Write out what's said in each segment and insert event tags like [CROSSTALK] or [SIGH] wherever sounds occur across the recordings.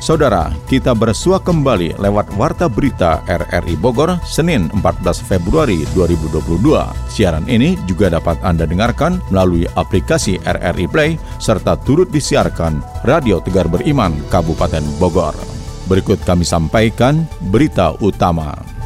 Saudara, kita bersua kembali lewat Warta Berita RRI Bogor, Senin 14 Februari 2022. Siaran ini juga dapat Anda dengarkan melalui aplikasi RRI Play, serta turut disiarkan Radio Tegar Beriman, Kabupaten Bogor. Berikut kami sampaikan berita utama.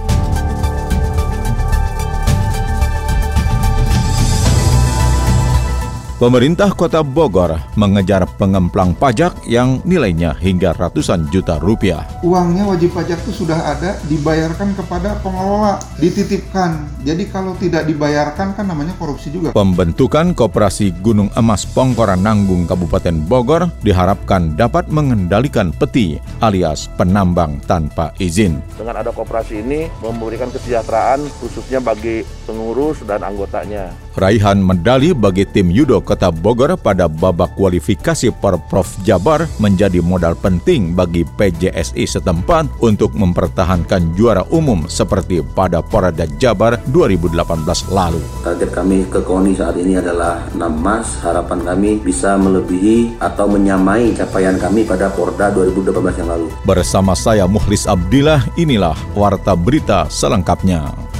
Pemerintah Kota Bogor mengejar pengemplang pajak yang nilainya hingga ratusan juta rupiah. Uangnya wajib pajak itu sudah ada, dibayarkan kepada pengelola, dititipkan. Jadi kalau tidak dibayarkan kan namanya korupsi juga. Pembentukan Koperasi Gunung Emas Pongkoran Nanggung Kabupaten Bogor diharapkan dapat mengendalikan peti alias penambang tanpa izin. Dengan ada koperasi ini memberikan kesejahteraan khususnya bagi pengurus dan anggotanya. Raihan medali bagi tim Yudo Kota Bogor pada babak kualifikasi Porprov Jabar menjadi modal penting bagi PJSI setempat untuk mempertahankan juara umum seperti pada Porada Jabar 2018 lalu. Target kami ke KONI saat ini adalah 6 emas. Harapan kami bisa melebihi atau menyamai capaian kami pada Porda 2018 yang lalu. Bersama saya Muhlis Abdillah, inilah Warta Berita selengkapnya.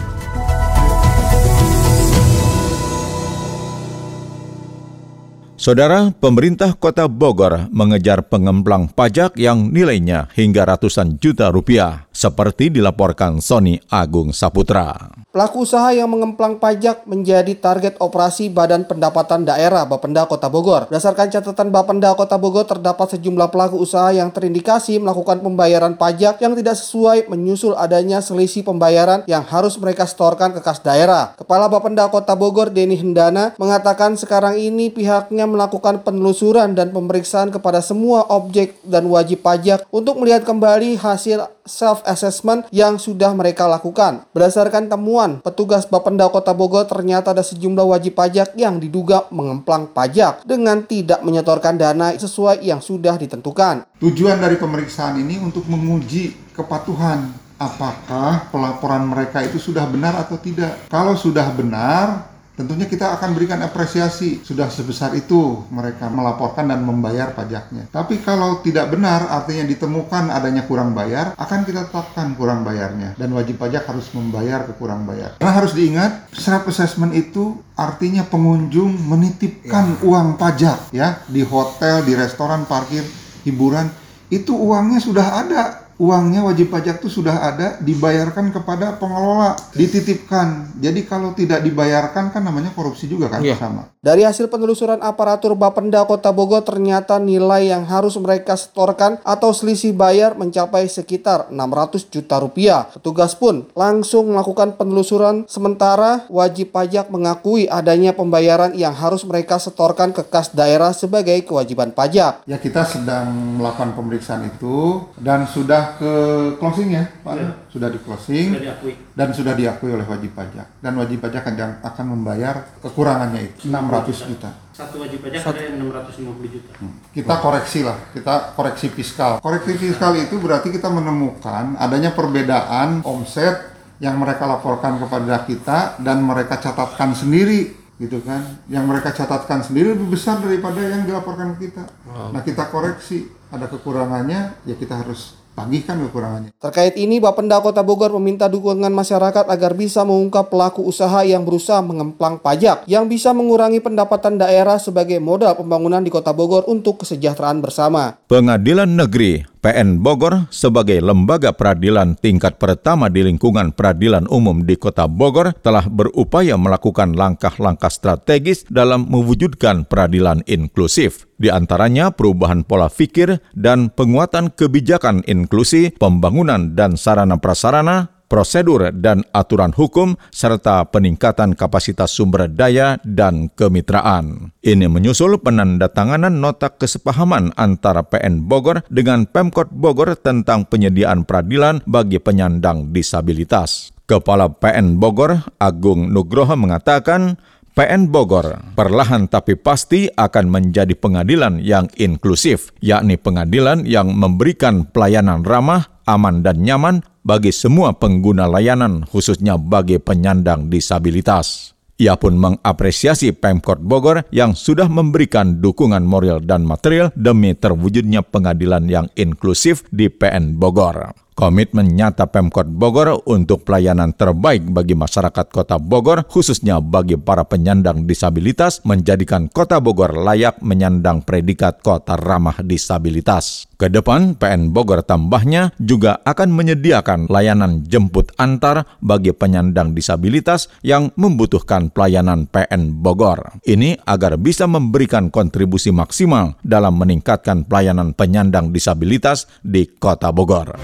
Saudara, pemerintah kota Bogor mengejar pengemplang pajak yang nilainya hingga ratusan juta rupiah, seperti dilaporkan Sony Agung Saputra. Pelaku usaha yang mengemplang pajak menjadi target operasi Badan Pendapatan Daerah Bapenda Kota Bogor. Berdasarkan catatan Bapenda Kota Bogor, terdapat sejumlah pelaku usaha yang terindikasi melakukan pembayaran pajak yang tidak sesuai menyusul adanya selisih pembayaran yang harus mereka setorkan ke kas daerah. Kepala Bapenda Kota Bogor, Denny Hendana, mengatakan sekarang ini pihaknya melakukan penelusuran dan pemeriksaan kepada semua objek dan wajib pajak untuk melihat kembali hasil self-assessment yang sudah mereka lakukan. Berdasarkan temuan petugas Bapenda Kota Bogor ternyata ada sejumlah wajib pajak yang diduga mengemplang pajak dengan tidak menyetorkan dana sesuai yang sudah ditentukan. Tujuan dari pemeriksaan ini untuk menguji kepatuhan apakah pelaporan mereka itu sudah benar atau tidak. Kalau sudah benar, tentunya kita akan berikan apresiasi sudah sebesar itu mereka melaporkan dan membayar pajaknya. Tapi kalau tidak benar artinya ditemukan adanya kurang bayar, akan kita tetapkan kurang bayarnya dan wajib pajak harus membayar ke kurang bayar. Karena harus diingat self assessment itu artinya pengunjung menitipkan ya. uang pajak ya di hotel, di restoran, parkir, hiburan itu uangnya sudah ada uangnya wajib pajak itu sudah ada dibayarkan kepada pengelola dititipkan. Jadi kalau tidak dibayarkan kan namanya korupsi juga kan yeah. sama. Dari hasil penelusuran aparatur Bapenda Kota Bogor ternyata nilai yang harus mereka setorkan atau selisih bayar mencapai sekitar 600 juta rupiah. Petugas pun langsung melakukan penelusuran sementara wajib pajak mengakui adanya pembayaran yang harus mereka setorkan ke kas daerah sebagai kewajiban pajak. Ya kita sedang melakukan pemeriksaan itu dan sudah ke closing ya Pak ya. sudah di closing sudah diakui. dan sudah diakui oleh wajib pajak dan wajib pajak akan akan membayar kekurangannya itu 600 juta satu wajib pajak satu. ada yang 650 juta hmm. kita koreksi lah kita koreksi fiskal koreksi fiskal itu berarti kita menemukan adanya perbedaan omset yang mereka laporkan kepada kita dan mereka catatkan sendiri gitu kan yang mereka catatkan sendiri lebih besar daripada yang dilaporkan kita wow. nah kita koreksi ada kekurangannya ya kita harus tagihkan kekurangannya. Terkait ini, Bapenda Kota Bogor meminta dukungan masyarakat agar bisa mengungkap pelaku usaha yang berusaha mengemplang pajak yang bisa mengurangi pendapatan daerah sebagai modal pembangunan di Kota Bogor untuk kesejahteraan bersama. Pengadilan Negeri PN Bogor sebagai lembaga peradilan tingkat pertama di lingkungan peradilan umum di Kota Bogor telah berupaya melakukan langkah-langkah strategis dalam mewujudkan peradilan inklusif. Di antaranya perubahan pola pikir dan penguatan kebijakan inklusi, pembangunan dan sarana prasarana, prosedur dan aturan hukum, serta peningkatan kapasitas sumber daya dan kemitraan. Ini menyusul penandatanganan nota kesepahaman antara PN Bogor dengan Pemkot Bogor tentang penyediaan peradilan bagi penyandang disabilitas. Kepala PN Bogor, Agung Nugroho mengatakan, PN Bogor perlahan tapi pasti akan menjadi pengadilan yang inklusif, yakni pengadilan yang memberikan pelayanan ramah, aman dan nyaman bagi semua pengguna layanan khususnya bagi penyandang disabilitas. Ia pun mengapresiasi Pemkot Bogor yang sudah memberikan dukungan moral dan material demi terwujudnya pengadilan yang inklusif di PN Bogor. Komitmen nyata Pemkot Bogor untuk pelayanan terbaik bagi masyarakat Kota Bogor, khususnya bagi para penyandang disabilitas, menjadikan Kota Bogor layak menyandang predikat kota ramah disabilitas. Ke depan, PN Bogor tambahnya juga akan menyediakan layanan jemput antar bagi penyandang disabilitas yang membutuhkan pelayanan PN Bogor. Ini agar bisa memberikan kontribusi maksimal dalam meningkatkan pelayanan penyandang disabilitas di Kota Bogor.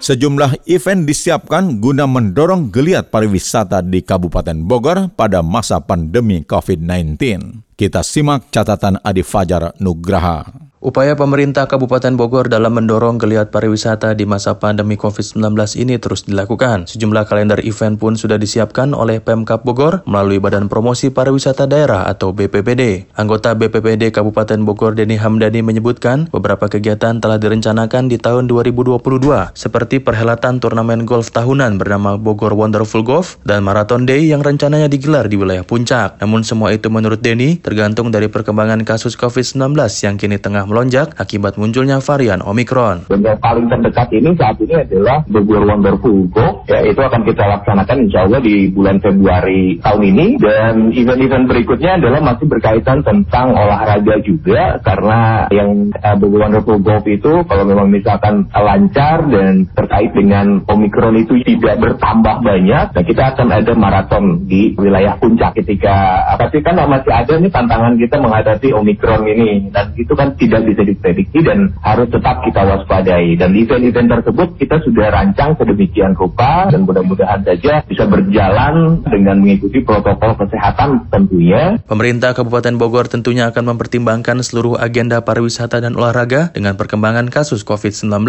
Sejumlah event disiapkan guna mendorong geliat pariwisata di Kabupaten Bogor pada masa pandemi COVID-19. Kita simak catatan Adi Fajar Nugraha. Upaya pemerintah Kabupaten Bogor dalam mendorong geliat pariwisata di masa pandemi COVID-19 ini terus dilakukan. Sejumlah kalender event pun sudah disiapkan oleh Pemkap Bogor melalui Badan Promosi Pariwisata Daerah atau BPPD. Anggota BPPD Kabupaten Bogor Deni Hamdani menyebutkan beberapa kegiatan telah direncanakan di tahun 2022 seperti perhelatan turnamen golf tahunan bernama Bogor Wonderful Golf dan Marathon Day yang rencananya digelar di wilayah puncak. Namun semua itu menurut Deni tergantung dari perkembangan kasus COVID-19 yang kini tengah melonjak akibat munculnya varian Omikron. Yang paling terdekat ini saat ini adalah Bogor Wonderful Go, ya itu akan kita laksanakan insya Allah di bulan Februari tahun ini. Dan event-event berikutnya adalah masih berkaitan tentang olahraga juga. Karena yang Bogor Wonderful Golf itu kalau memang misalkan lancar dan terkait dengan Omikron itu tidak bertambah banyak, nah kita akan ada maraton di wilayah puncak ketika tapi kan masih ada nih tantangan kita menghadapi Omikron ini dan itu kan tidak bisa diprediksi dan harus tetap kita waspadai. Dan event-event tersebut kita sudah rancang sedemikian rupa dan mudah-mudahan saja bisa berjalan dengan mengikuti protokol kesehatan tentunya. Pemerintah Kabupaten Bogor tentunya akan mempertimbangkan seluruh agenda pariwisata dan olahraga dengan perkembangan kasus COVID-19.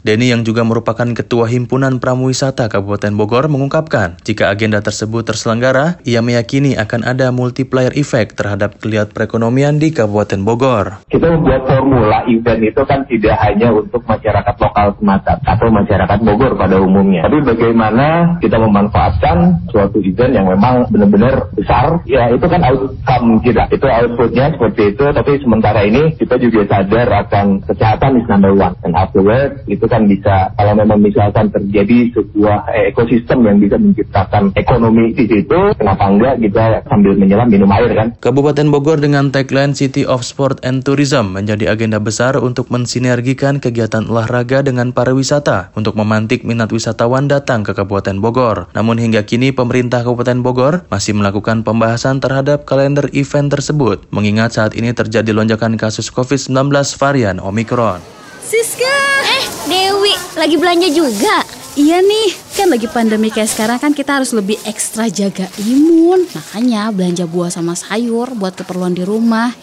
Denny yang juga merupakan Ketua Himpunan Pramuwisata Kabupaten Bogor mengungkapkan, jika agenda tersebut terselenggara, ia meyakini akan ada multiplier effect terhadap kelihat perekonomian di Kabupaten Bogor. Kita membuat formula event itu kan tidak hanya untuk masyarakat lokal semata atau masyarakat Bogor pada umumnya. Tapi bagaimana kita memanfaatkan suatu event yang memang benar-benar besar, ya itu kan outcome kita, itu outputnya seperti itu. Tapi sementara ini kita juga sadar akan kesehatan is number one. Dan afterwards itu kan bisa, kalau memang misalkan terjadi sebuah ekosistem yang bisa menciptakan ekonomi di situ, kenapa enggak kita sambil menyelam minum air kan? Kabupaten Bogor dengan tagline City of Sport and Tourism menjadi agenda besar untuk mensinergikan kegiatan olahraga dengan pariwisata untuk memantik minat wisatawan datang ke Kabupaten Bogor. Namun hingga kini pemerintah Kabupaten Bogor masih melakukan pembahasan terhadap kalender event tersebut, mengingat saat ini terjadi lonjakan kasus COVID-19 varian Omikron. Siska! Eh, Dewi, lagi belanja juga? Iya nih, kan lagi pandemi kayak sekarang kan kita harus lebih ekstra jaga imun. Makanya belanja buah sama sayur buat keperluan di rumah. [LAUGHS]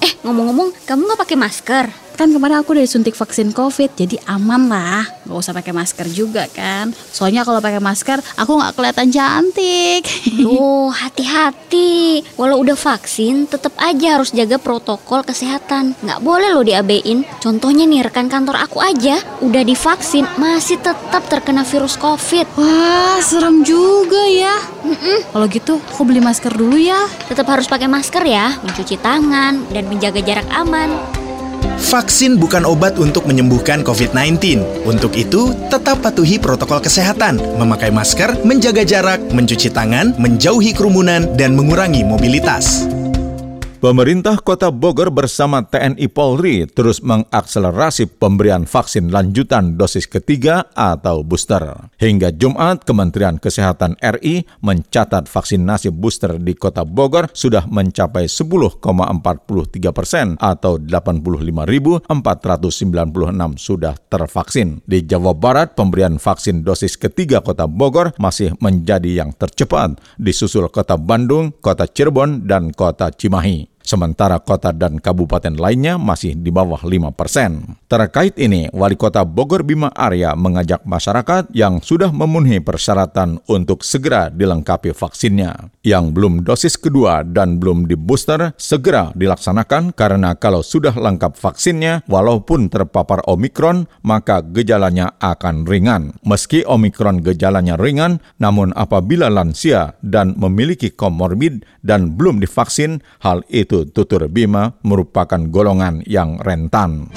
Eh, ngomong-ngomong, kamu nggak pakai masker? Kan kemarin aku udah disuntik vaksin COVID, jadi aman lah. Gak usah pakai masker juga kan. Soalnya kalau pakai masker, aku nggak kelihatan cantik. [LAUGHS] Oh, hati-hati. Walau udah vaksin, tetap aja harus jaga protokol kesehatan. Nggak boleh loh diabein. Contohnya nih, rekan kantor aku aja udah divaksin, masih tetap terkena virus COVID. Wah, serem juga ya. Kalau gitu, aku beli masker dulu ya. Tetap harus pakai masker ya, mencuci tangan, dan menjaga jarak aman. Vaksin bukan obat untuk menyembuhkan COVID-19. Untuk itu, tetap patuhi protokol kesehatan, memakai masker, menjaga jarak, mencuci tangan, menjauhi kerumunan, dan mengurangi mobilitas. Pemerintah Kota Bogor bersama TNI Polri terus mengakselerasi pemberian vaksin lanjutan dosis ketiga atau booster. Hingga Jumat, Kementerian Kesehatan RI mencatat vaksinasi booster di Kota Bogor sudah mencapai 10,43 persen atau 85.496 sudah tervaksin. Di Jawa Barat, pemberian vaksin dosis ketiga Kota Bogor masih menjadi yang tercepat, disusul Kota Bandung, Kota Cirebon, dan Kota Cimahi. Sementara kota dan kabupaten lainnya masih di bawah 5 persen. Terkait ini, Wali Kota Bogor Bima Arya mengajak masyarakat yang sudah memenuhi persyaratan untuk segera dilengkapi vaksinnya. Yang belum dosis kedua dan belum di booster, segera dilaksanakan karena kalau sudah lengkap vaksinnya, walaupun terpapar Omikron, maka gejalanya akan ringan. Meski Omikron gejalanya ringan, namun apabila lansia dan memiliki komorbid dan belum divaksin, hal itu tutur Bima merupakan golongan yang rentan.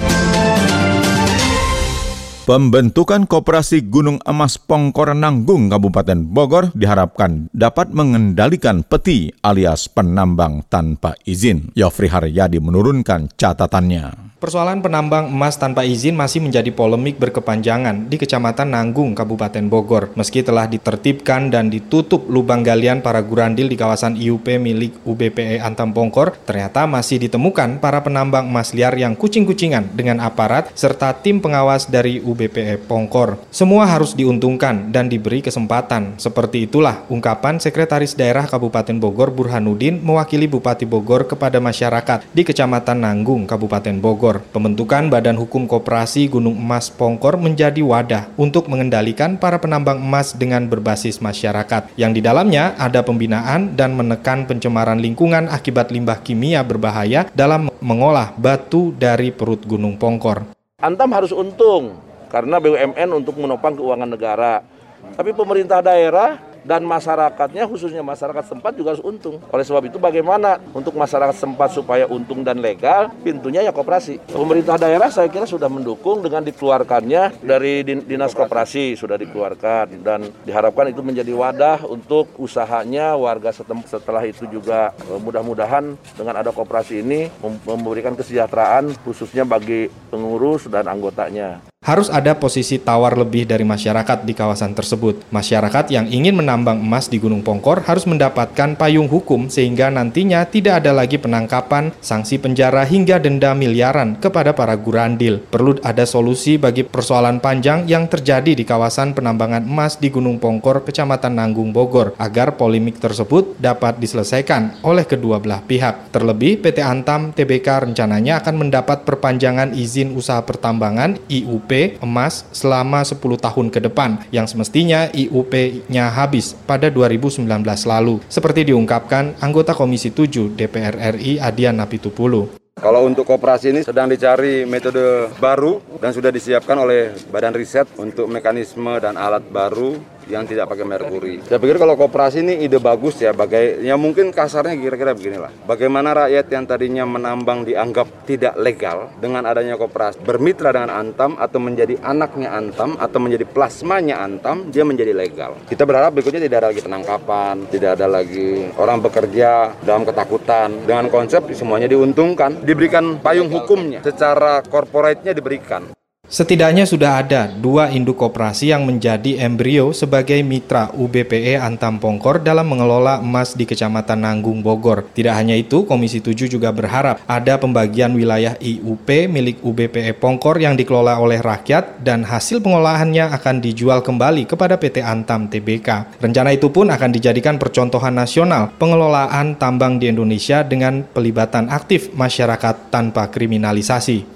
Pembentukan Koperasi Gunung Emas Pongkor Nanggung Kabupaten Bogor diharapkan dapat mengendalikan peti alias penambang tanpa izin. Yofri Haryadi menurunkan catatannya. Persoalan penambang emas tanpa izin masih menjadi polemik berkepanjangan di Kecamatan Nanggung, Kabupaten Bogor. Meski telah ditertibkan dan ditutup lubang galian para gurandil di kawasan IUP milik UBPE Antam Pongkor, ternyata masih ditemukan para penambang emas liar yang kucing-kucingan dengan aparat serta tim pengawas dari UBPE Pongkor. Semua harus diuntungkan dan diberi kesempatan. Seperti itulah ungkapan Sekretaris Daerah Kabupaten Bogor Burhanuddin mewakili Bupati Bogor kepada masyarakat di Kecamatan Nanggung, Kabupaten Bogor. Pembentukan Badan Hukum Koperasi Gunung Emas Pongkor menjadi wadah untuk mengendalikan para penambang emas dengan berbasis masyarakat, yang di dalamnya ada pembinaan dan menekan pencemaran lingkungan akibat limbah kimia berbahaya dalam mengolah batu dari perut Gunung Pongkor. Antam harus untung karena BUMN untuk menopang keuangan negara. Tapi pemerintah daerah dan masyarakatnya khususnya masyarakat sempat juga harus untung. Oleh sebab itu bagaimana untuk masyarakat sempat supaya untung dan legal, pintunya ya koperasi. Pemerintah daerah saya kira sudah mendukung dengan dikeluarkannya dari dinas koperasi sudah dikeluarkan dan diharapkan itu menjadi wadah untuk usahanya warga setelah itu juga eh, mudah-mudahan dengan ada koperasi ini memberikan kesejahteraan khususnya bagi pengurus dan anggotanya. Harus ada posisi tawar lebih dari masyarakat di kawasan tersebut. Masyarakat yang ingin menambang emas di Gunung Pongkor harus mendapatkan payung hukum sehingga nantinya tidak ada lagi penangkapan, sanksi penjara hingga denda miliaran kepada para gurandil. Perlu ada solusi bagi persoalan panjang yang terjadi di kawasan penambangan emas di Gunung Pongkor, Kecamatan Nanggung, Bogor, agar polemik tersebut dapat diselesaikan oleh kedua belah pihak. Terlebih, PT Antam TBK rencananya akan mendapat perpanjangan izin usaha pertambangan IUP emas selama 10 tahun ke depan yang semestinya IUP-nya habis pada 2019 lalu. Seperti diungkapkan anggota Komisi 7 DPR RI Adian Napitupulu. Kalau untuk kooperasi ini sedang dicari metode baru dan sudah disiapkan oleh Badan Riset untuk mekanisme dan alat baru yang tidak pakai merkuri. Saya pikir kalau kooperasi ini ide bagus ya, bagai ya mungkin kasarnya kira-kira beginilah. Bagaimana rakyat yang tadinya menambang dianggap tidak legal dengan adanya kooperasi bermitra dengan Antam atau menjadi anaknya Antam atau menjadi plasmanya Antam, dia menjadi legal. Kita berharap berikutnya tidak ada lagi penangkapan, tidak ada lagi orang bekerja dalam ketakutan. Dengan konsep semuanya diuntungkan, diberikan payung hukumnya secara korporatnya diberikan. Setidaknya sudah ada dua induk koperasi yang menjadi embrio sebagai mitra UBPE Antam Pongkor dalam mengelola emas di Kecamatan Nanggung, Bogor. Tidak hanya itu, Komisi 7 juga berharap ada pembagian wilayah IUP milik UBPE Pongkor yang dikelola oleh rakyat dan hasil pengolahannya akan dijual kembali kepada PT Antam TBK. Rencana itu pun akan dijadikan percontohan nasional pengelolaan tambang di Indonesia dengan pelibatan aktif masyarakat tanpa kriminalisasi.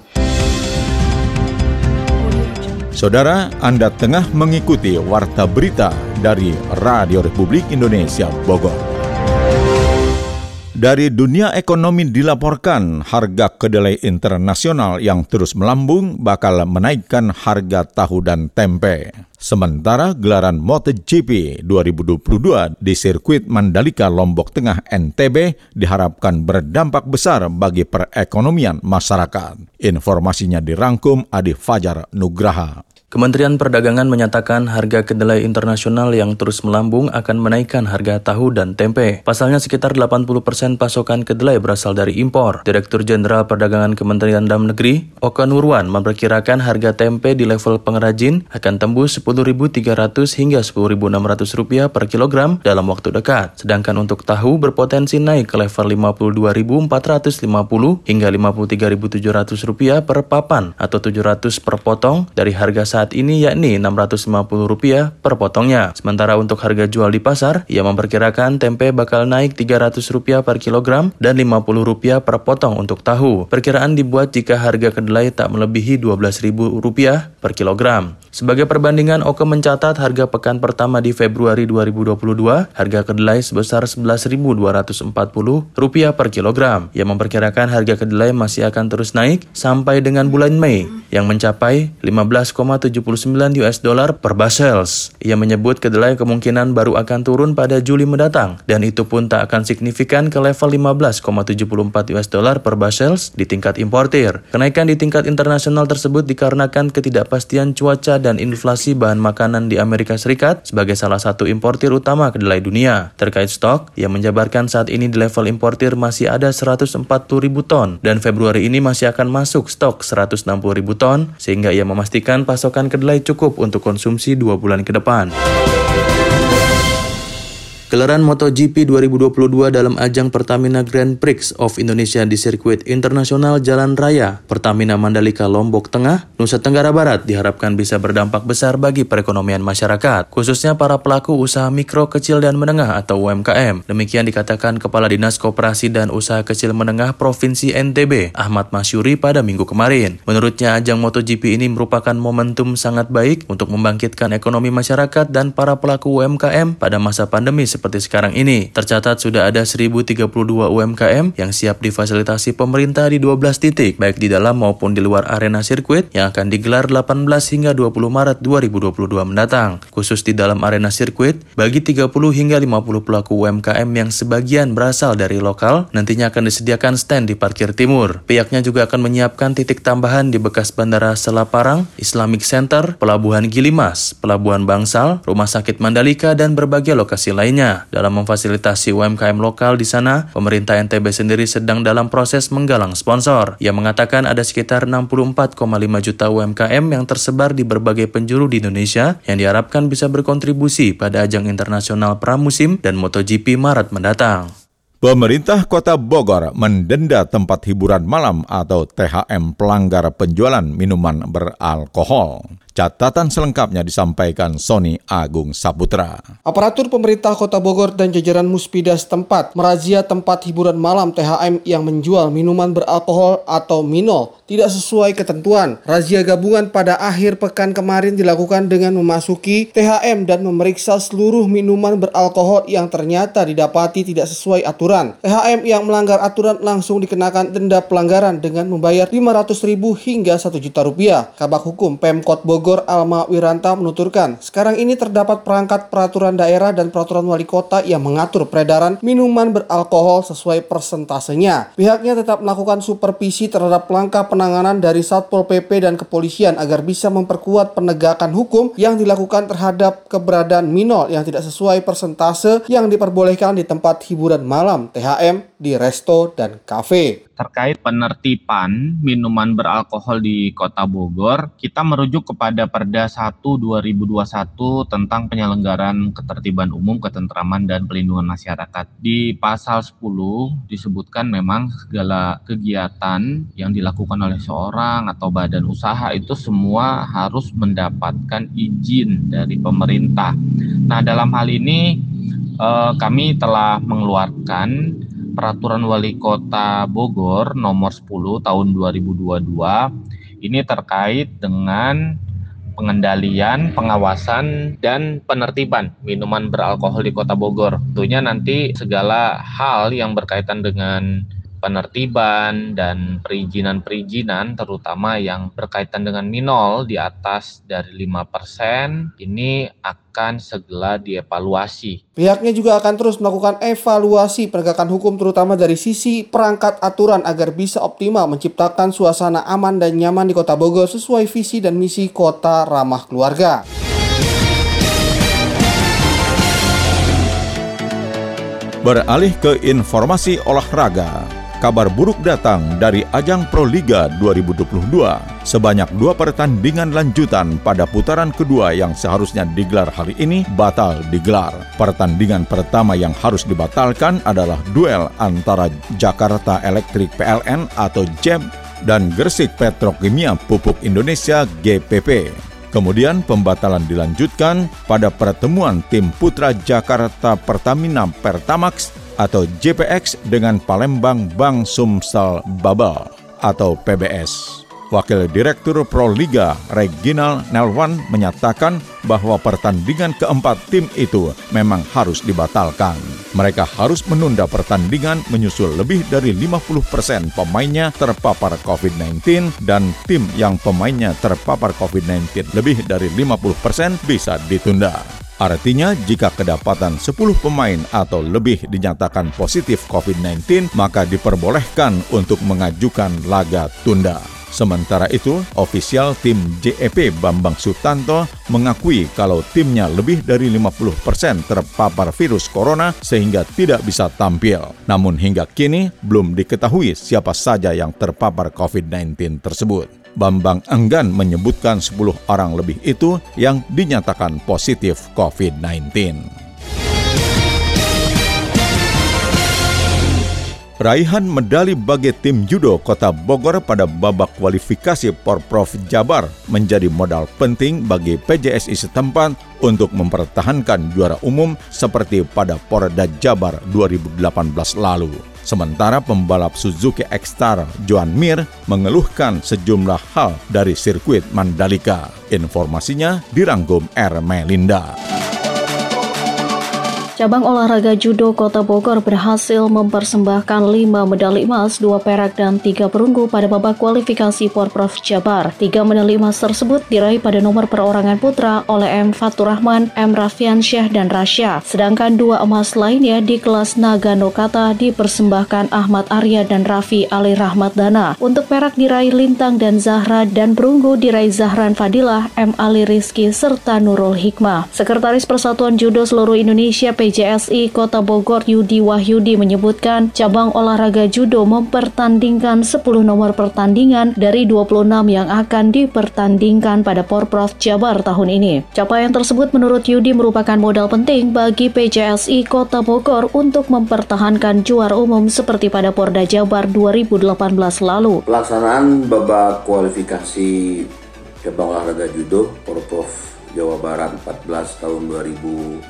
Saudara, Anda tengah mengikuti Warta Berita dari Radio Republik Indonesia Bogor. Dari dunia ekonomi dilaporkan harga kedelai internasional yang terus melambung bakal menaikkan harga tahu dan tempe. Sementara gelaran MotoGP 2022 di sirkuit Mandalika Lombok Tengah NTB diharapkan berdampak besar bagi perekonomian masyarakat. Informasinya dirangkum Adi Fajar Nugraha. Kementerian Perdagangan menyatakan harga kedelai internasional yang terus melambung akan menaikkan harga tahu dan tempe. Pasalnya sekitar 80% pasokan kedelai berasal dari impor. Direktur Jenderal Perdagangan Kementerian Dalam Negeri, Oka Nurwan, memperkirakan harga tempe di level pengrajin akan tembus 10.300 hingga 10.600 rupiah per kilogram dalam waktu dekat. Sedangkan untuk tahu berpotensi naik ke level 52.450 hingga 53.700 rupiah per papan atau 700 per potong dari harga saat ini yakni Rp650 per potongnya. Sementara untuk harga jual di pasar, ia memperkirakan tempe bakal naik Rp300 per kilogram dan Rp50 per potong untuk tahu. Perkiraan dibuat jika harga kedelai tak melebihi Rp12.000 per kilogram. Sebagai perbandingan, Oke mencatat harga pekan pertama di Februari 2022, harga kedelai sebesar Rp11.240 per kilogram. Ia memperkirakan harga kedelai masih akan terus naik sampai dengan bulan Mei, yang mencapai 15,79 US dollar per basels. Ia menyebut kedelai kemungkinan baru akan turun pada Juli mendatang, dan itu pun tak akan signifikan ke level 15,74 US dollar per basels di tingkat importir. Kenaikan di tingkat internasional tersebut dikarenakan ketidakpastian cuaca dan inflasi bahan makanan di Amerika Serikat sebagai salah satu importir utama kedelai dunia. Terkait stok, ia menjabarkan saat ini di level importir masih ada 140 ribu ton dan Februari ini masih akan masuk stok 160 ribu ton sehingga ia memastikan pasokan kedelai cukup untuk konsumsi dua bulan ke depan. Gelaran MotoGP 2022 dalam ajang Pertamina Grand Prix of Indonesia di sirkuit internasional Jalan Raya Pertamina Mandalika Lombok Tengah, Nusa Tenggara Barat diharapkan bisa berdampak besar bagi perekonomian masyarakat, khususnya para pelaku usaha mikro, kecil, dan menengah atau UMKM. Demikian dikatakan Kepala Dinas Koperasi dan Usaha Kecil Menengah Provinsi NTB, Ahmad Masyuri pada minggu kemarin. Menurutnya, ajang MotoGP ini merupakan momentum sangat baik untuk membangkitkan ekonomi masyarakat dan para pelaku UMKM pada masa pandemi seperti sekarang ini. Tercatat sudah ada 1032 UMKM yang siap difasilitasi pemerintah di 12 titik, baik di dalam maupun di luar arena sirkuit yang akan digelar 18 hingga 20 Maret 2022 mendatang. Khusus di dalam arena sirkuit, bagi 30 hingga 50 pelaku UMKM yang sebagian berasal dari lokal, nantinya akan disediakan stand di parkir timur. Pihaknya juga akan menyiapkan titik tambahan di bekas Bandara Selaparang, Islamic Center, Pelabuhan Gilimas, Pelabuhan Bangsal, Rumah Sakit Mandalika, dan berbagai lokasi lainnya. Dalam memfasilitasi UMKM lokal di sana, pemerintah NTB sendiri sedang dalam proses menggalang sponsor. Ia mengatakan ada sekitar 64,5 juta UMKM yang tersebar di berbagai penjuru di Indonesia yang diharapkan bisa berkontribusi pada ajang internasional pramusim dan MotoGP Maret mendatang. Pemerintah Kota Bogor mendenda tempat hiburan malam atau THM pelanggar penjualan minuman beralkohol. Catatan selengkapnya disampaikan Sony Agung Saputra. Aparatur pemerintah Kota Bogor dan jajaran Muspida setempat merazia tempat hiburan malam THM yang menjual minuman beralkohol atau minol tidak sesuai ketentuan. Razia gabungan pada akhir pekan kemarin dilakukan dengan memasuki THM dan memeriksa seluruh minuman beralkohol yang ternyata didapati tidak sesuai aturan. THM yang melanggar aturan langsung dikenakan denda pelanggaran dengan membayar 500 ribu hingga 1 juta rupiah. Kabak Hukum Pemkot Bogor Bogor Alma Wiranta menuturkan, sekarang ini terdapat perangkat peraturan daerah dan peraturan wali kota yang mengatur peredaran minuman beralkohol sesuai persentasenya. Pihaknya tetap melakukan supervisi terhadap langkah penanganan dari Satpol PP dan kepolisian agar bisa memperkuat penegakan hukum yang dilakukan terhadap keberadaan minol yang tidak sesuai persentase yang diperbolehkan di tempat hiburan malam THM di resto dan kafe terkait penertiban minuman beralkohol di Kota Bogor, kita merujuk kepada Perda 1 2021 tentang penyelenggaraan ketertiban umum, ketentraman dan pelindungan masyarakat. Di pasal 10 disebutkan memang segala kegiatan yang dilakukan oleh seorang atau badan usaha itu semua harus mendapatkan izin dari pemerintah. Nah, dalam hal ini eh, kami telah mengeluarkan Peraturan Wali Kota Bogor nomor 10 tahun 2022 ini terkait dengan pengendalian, pengawasan, dan penertiban minuman beralkohol di Kota Bogor. Tentunya nanti segala hal yang berkaitan dengan penertiban dan perizinan-perizinan terutama yang berkaitan dengan minol di atas dari 5% ini akan segera dievaluasi. Pihaknya juga akan terus melakukan evaluasi penegakan hukum terutama dari sisi perangkat aturan agar bisa optimal menciptakan suasana aman dan nyaman di Kota Bogor sesuai visi dan misi Kota Ramah Keluarga. Beralih ke informasi olahraga kabar buruk datang dari ajang Pro Liga 2022. Sebanyak dua pertandingan lanjutan pada putaran kedua yang seharusnya digelar hari ini batal digelar. Pertandingan pertama yang harus dibatalkan adalah duel antara Jakarta Electric PLN atau JEM dan Gresik Petrokimia Pupuk Indonesia GPP. Kemudian pembatalan dilanjutkan pada pertemuan tim Putra Jakarta Pertamina Pertamax atau JPX dengan Palembang Bank Sumsel Babel atau PBS. Wakil Direktur Proliga Reginal Nelwan menyatakan bahwa pertandingan keempat tim itu memang harus dibatalkan. Mereka harus menunda pertandingan menyusul lebih dari 50% persen pemainnya terpapar COVID-19 dan tim yang pemainnya terpapar COVID-19 lebih dari 50% persen bisa ditunda. Artinya, jika kedapatan 10 pemain atau lebih dinyatakan positif COVID-19, maka diperbolehkan untuk mengajukan laga tunda. Sementara itu, ofisial tim JEP Bambang Sutanto mengakui kalau timnya lebih dari 50% terpapar virus corona sehingga tidak bisa tampil. Namun hingga kini belum diketahui siapa saja yang terpapar COVID-19 tersebut. Bambang enggan menyebutkan 10 orang lebih itu yang dinyatakan positif COVID-19. Raihan medali bagi tim judo Kota Bogor pada babak kualifikasi Porprov Jabar menjadi modal penting bagi PJSI setempat untuk mempertahankan juara umum seperti pada Porda Jabar 2018 lalu. Sementara pembalap Suzuki X-Star Joan Mir mengeluhkan sejumlah hal dari sirkuit Mandalika. Informasinya dirangkum R. Melinda. Cabang olahraga judo Kota Bogor berhasil mempersembahkan 5 medali emas, 2 perak, dan 3 perunggu pada babak kualifikasi Porprov Jabar. Tiga medali emas tersebut diraih pada nomor perorangan putra oleh M. Fatur Rahman, M. Rafian Syah, dan Rasya. Sedangkan dua emas lainnya di kelas Nagano Kata dipersembahkan Ahmad Arya dan Raffi Ali Rahmat Dana. Untuk perak diraih Lintang dan Zahra dan perunggu diraih Zahran Fadilah, M. Ali Rizki, serta Nurul Hikmah. Sekretaris Persatuan Judo Seluruh Indonesia PJSI Kota Bogor Yudi Wahyudi menyebutkan cabang olahraga judo mempertandingkan 10 nomor pertandingan dari 26 yang akan dipertandingkan pada Porprov Jabar tahun ini. Capaian tersebut menurut Yudi merupakan modal penting bagi PJSI Kota Bogor untuk mempertahankan juara umum seperti pada Porda Jabar 2018 lalu. Pelaksanaan babak kualifikasi cabang olahraga judo Porprov Jawa Barat 14 tahun 2021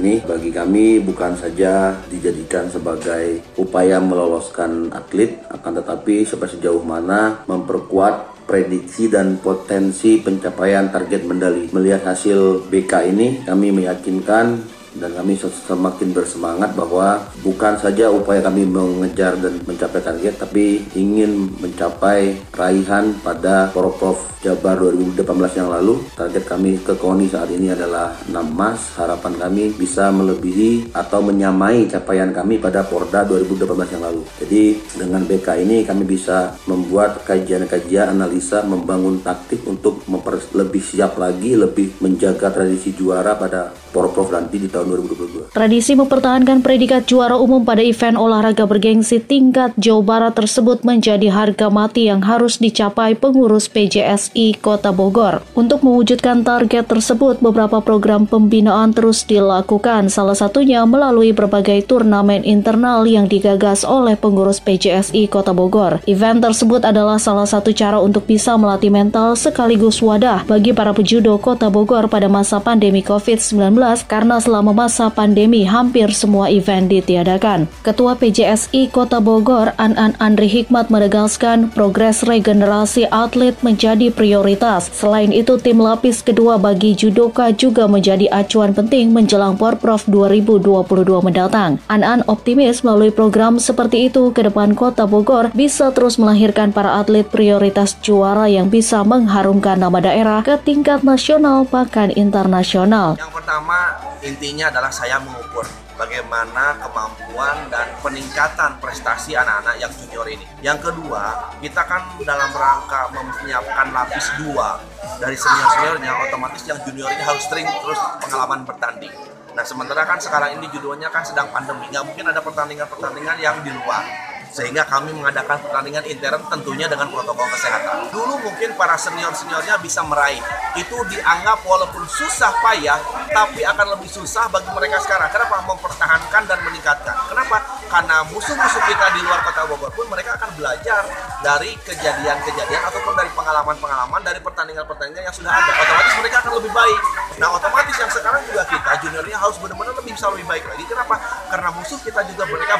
ini bagi kami bukan saja dijadikan sebagai upaya meloloskan atlet akan tetapi sejauh mana memperkuat prediksi dan potensi pencapaian target medali. Melihat hasil BK ini, kami meyakinkan dan kami semakin bersemangat bahwa bukan saja upaya kami mengejar dan mencapai target tapi ingin mencapai raihan pada Porprov Jabar 2018 yang lalu. Target kami ke KONI saat ini adalah 6 emas harapan kami bisa melebihi atau menyamai capaian kami pada Porda 2018 yang lalu. Jadi dengan BK ini kami bisa membuat kajian-kajian analisa membangun taktik untuk lebih siap lagi lebih menjaga tradisi juara pada Porprov nanti di tahun 2022. Tradisi mempertahankan predikat juara umum pada event olahraga bergengsi tingkat Jawa Barat tersebut menjadi harga mati yang harus dicapai pengurus PJSI Kota Bogor. Untuk mewujudkan target tersebut, beberapa program pembinaan terus dilakukan, salah satunya melalui berbagai turnamen internal yang digagas oleh pengurus PJSI Kota Bogor. Event tersebut adalah salah satu cara untuk bisa melatih mental sekaligus wadah bagi para pejudo Kota Bogor pada masa pandemi COVID-19 karena selama masa pandemi hampir semua event ditiadakan. Ketua PJSI Kota Bogor, An-An Andri Hikmat menegaskan progres regenerasi atlet menjadi prioritas. Selain itu, tim lapis kedua bagi judoka juga menjadi acuan penting menjelang Porprov 2022 mendatang. An-An optimis melalui program seperti itu ke depan Kota Bogor bisa terus melahirkan para atlet prioritas juara yang bisa mengharumkan nama daerah ke tingkat nasional bahkan internasional. Yang pertama intinya adalah saya mengukur bagaimana kemampuan dan peningkatan prestasi anak-anak yang junior ini. Yang kedua, kita kan dalam rangka menyiapkan lapis dua dari senior-seniornya, otomatis yang junior ini harus sering terus pengalaman bertanding. Nah, sementara kan sekarang ini judonya kan sedang pandemi, nggak mungkin ada pertandingan-pertandingan yang di luar sehingga kami mengadakan pertandingan intern tentunya dengan protokol kesehatan. Dulu mungkin para senior-seniornya bisa meraih. Itu dianggap walaupun susah payah, tapi akan lebih susah bagi mereka sekarang. Kenapa? Mempertahankan dan meningkatkan. Kenapa? karena musuh-musuh kita di luar kota Bogor pun mereka akan belajar dari kejadian-kejadian ataupun dari pengalaman-pengalaman dari pertandingan-pertandingan yang sudah ada otomatis mereka akan lebih baik nah otomatis yang sekarang juga kita juniornya harus benar-benar lebih bisa lebih baik lagi kenapa karena musuh kita juga mereka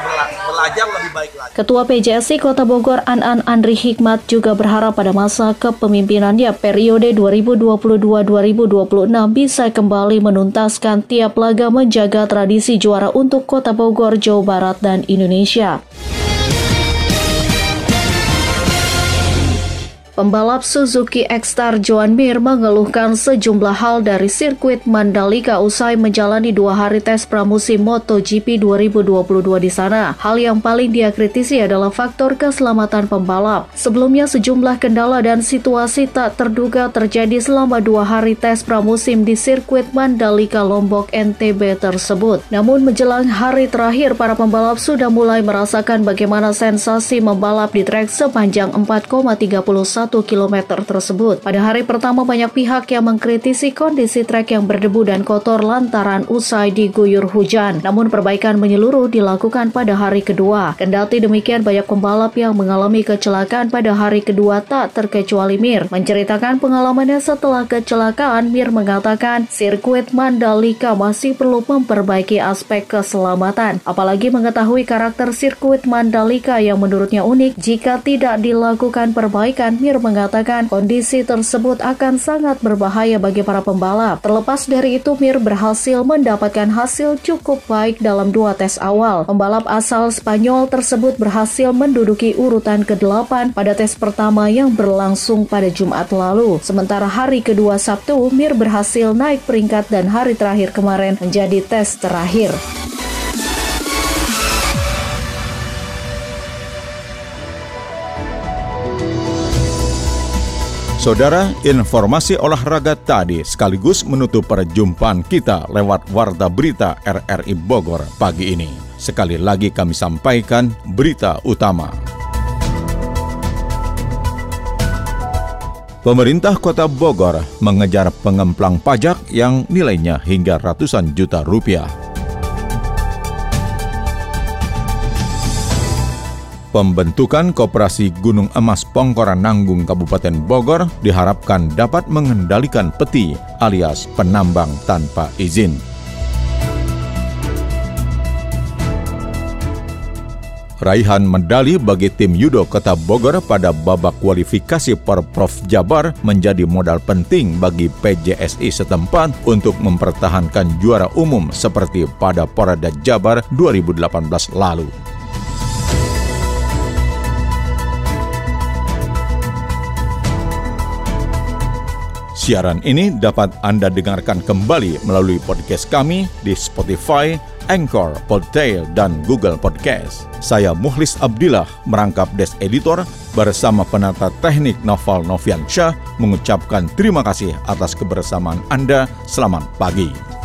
belajar lebih baik lagi Ketua PJSI Kota Bogor An-An Andri Hikmat juga berharap pada masa kepemimpinannya periode 2022-2026 bisa kembali menuntaskan tiap laga menjaga tradisi juara untuk Kota Bogor, Jawa Barat, dan Indonesia. Pembalap Suzuki X-Star Joan Mir mengeluhkan sejumlah hal dari sirkuit Mandalika usai menjalani dua hari tes pramusim MotoGP 2022 di sana. Hal yang paling dia kritisi adalah faktor keselamatan pembalap. Sebelumnya sejumlah kendala dan situasi tak terduga terjadi selama dua hari tes pramusim di sirkuit Mandalika Lombok NTB tersebut. Namun menjelang hari terakhir, para pembalap sudah mulai merasakan bagaimana sensasi membalap di trek sepanjang 4,31 km tersebut. Pada hari pertama banyak pihak yang mengkritisi kondisi trek yang berdebu dan kotor lantaran usai diguyur hujan. Namun perbaikan menyeluruh dilakukan pada hari kedua. Kendati demikian banyak pembalap yang mengalami kecelakaan pada hari kedua tak terkecuali Mir. Menceritakan pengalamannya setelah kecelakaan, Mir mengatakan sirkuit Mandalika masih perlu memperbaiki aspek keselamatan. Apalagi mengetahui karakter sirkuit Mandalika yang menurutnya unik jika tidak dilakukan perbaikan, Mir mengatakan kondisi tersebut akan sangat berbahaya bagi para pembalap. Terlepas dari itu, Mir berhasil mendapatkan hasil cukup baik dalam dua tes awal. Pembalap asal Spanyol tersebut berhasil menduduki urutan ke-8 pada tes pertama yang berlangsung pada Jumat lalu. Sementara hari kedua Sabtu, Mir berhasil naik peringkat dan hari terakhir kemarin menjadi tes terakhir. Saudara, informasi olahraga tadi sekaligus menutup perjumpaan kita lewat Warta Berita RRI Bogor pagi ini. Sekali lagi kami sampaikan berita utama. Pemerintah Kota Bogor mengejar pengemplang pajak yang nilainya hingga ratusan juta rupiah. Pembentukan Koperasi Gunung Emas Pongkoran Nanggung Kabupaten Bogor diharapkan dapat mengendalikan peti alias penambang tanpa izin. Raihan medali bagi tim Yudo Kota Bogor pada babak kualifikasi Porprov Jabar menjadi modal penting bagi PJSI setempat untuk mempertahankan juara umum seperti pada Porada Jabar 2018 lalu. Siaran ini dapat Anda dengarkan kembali melalui podcast kami di Spotify, Anchor, Podtail, dan Google Podcast. Saya Muhlis Abdillah merangkap Des Editor bersama penata teknik Noval Novian Syah mengucapkan terima kasih atas kebersamaan Anda. Selamat pagi.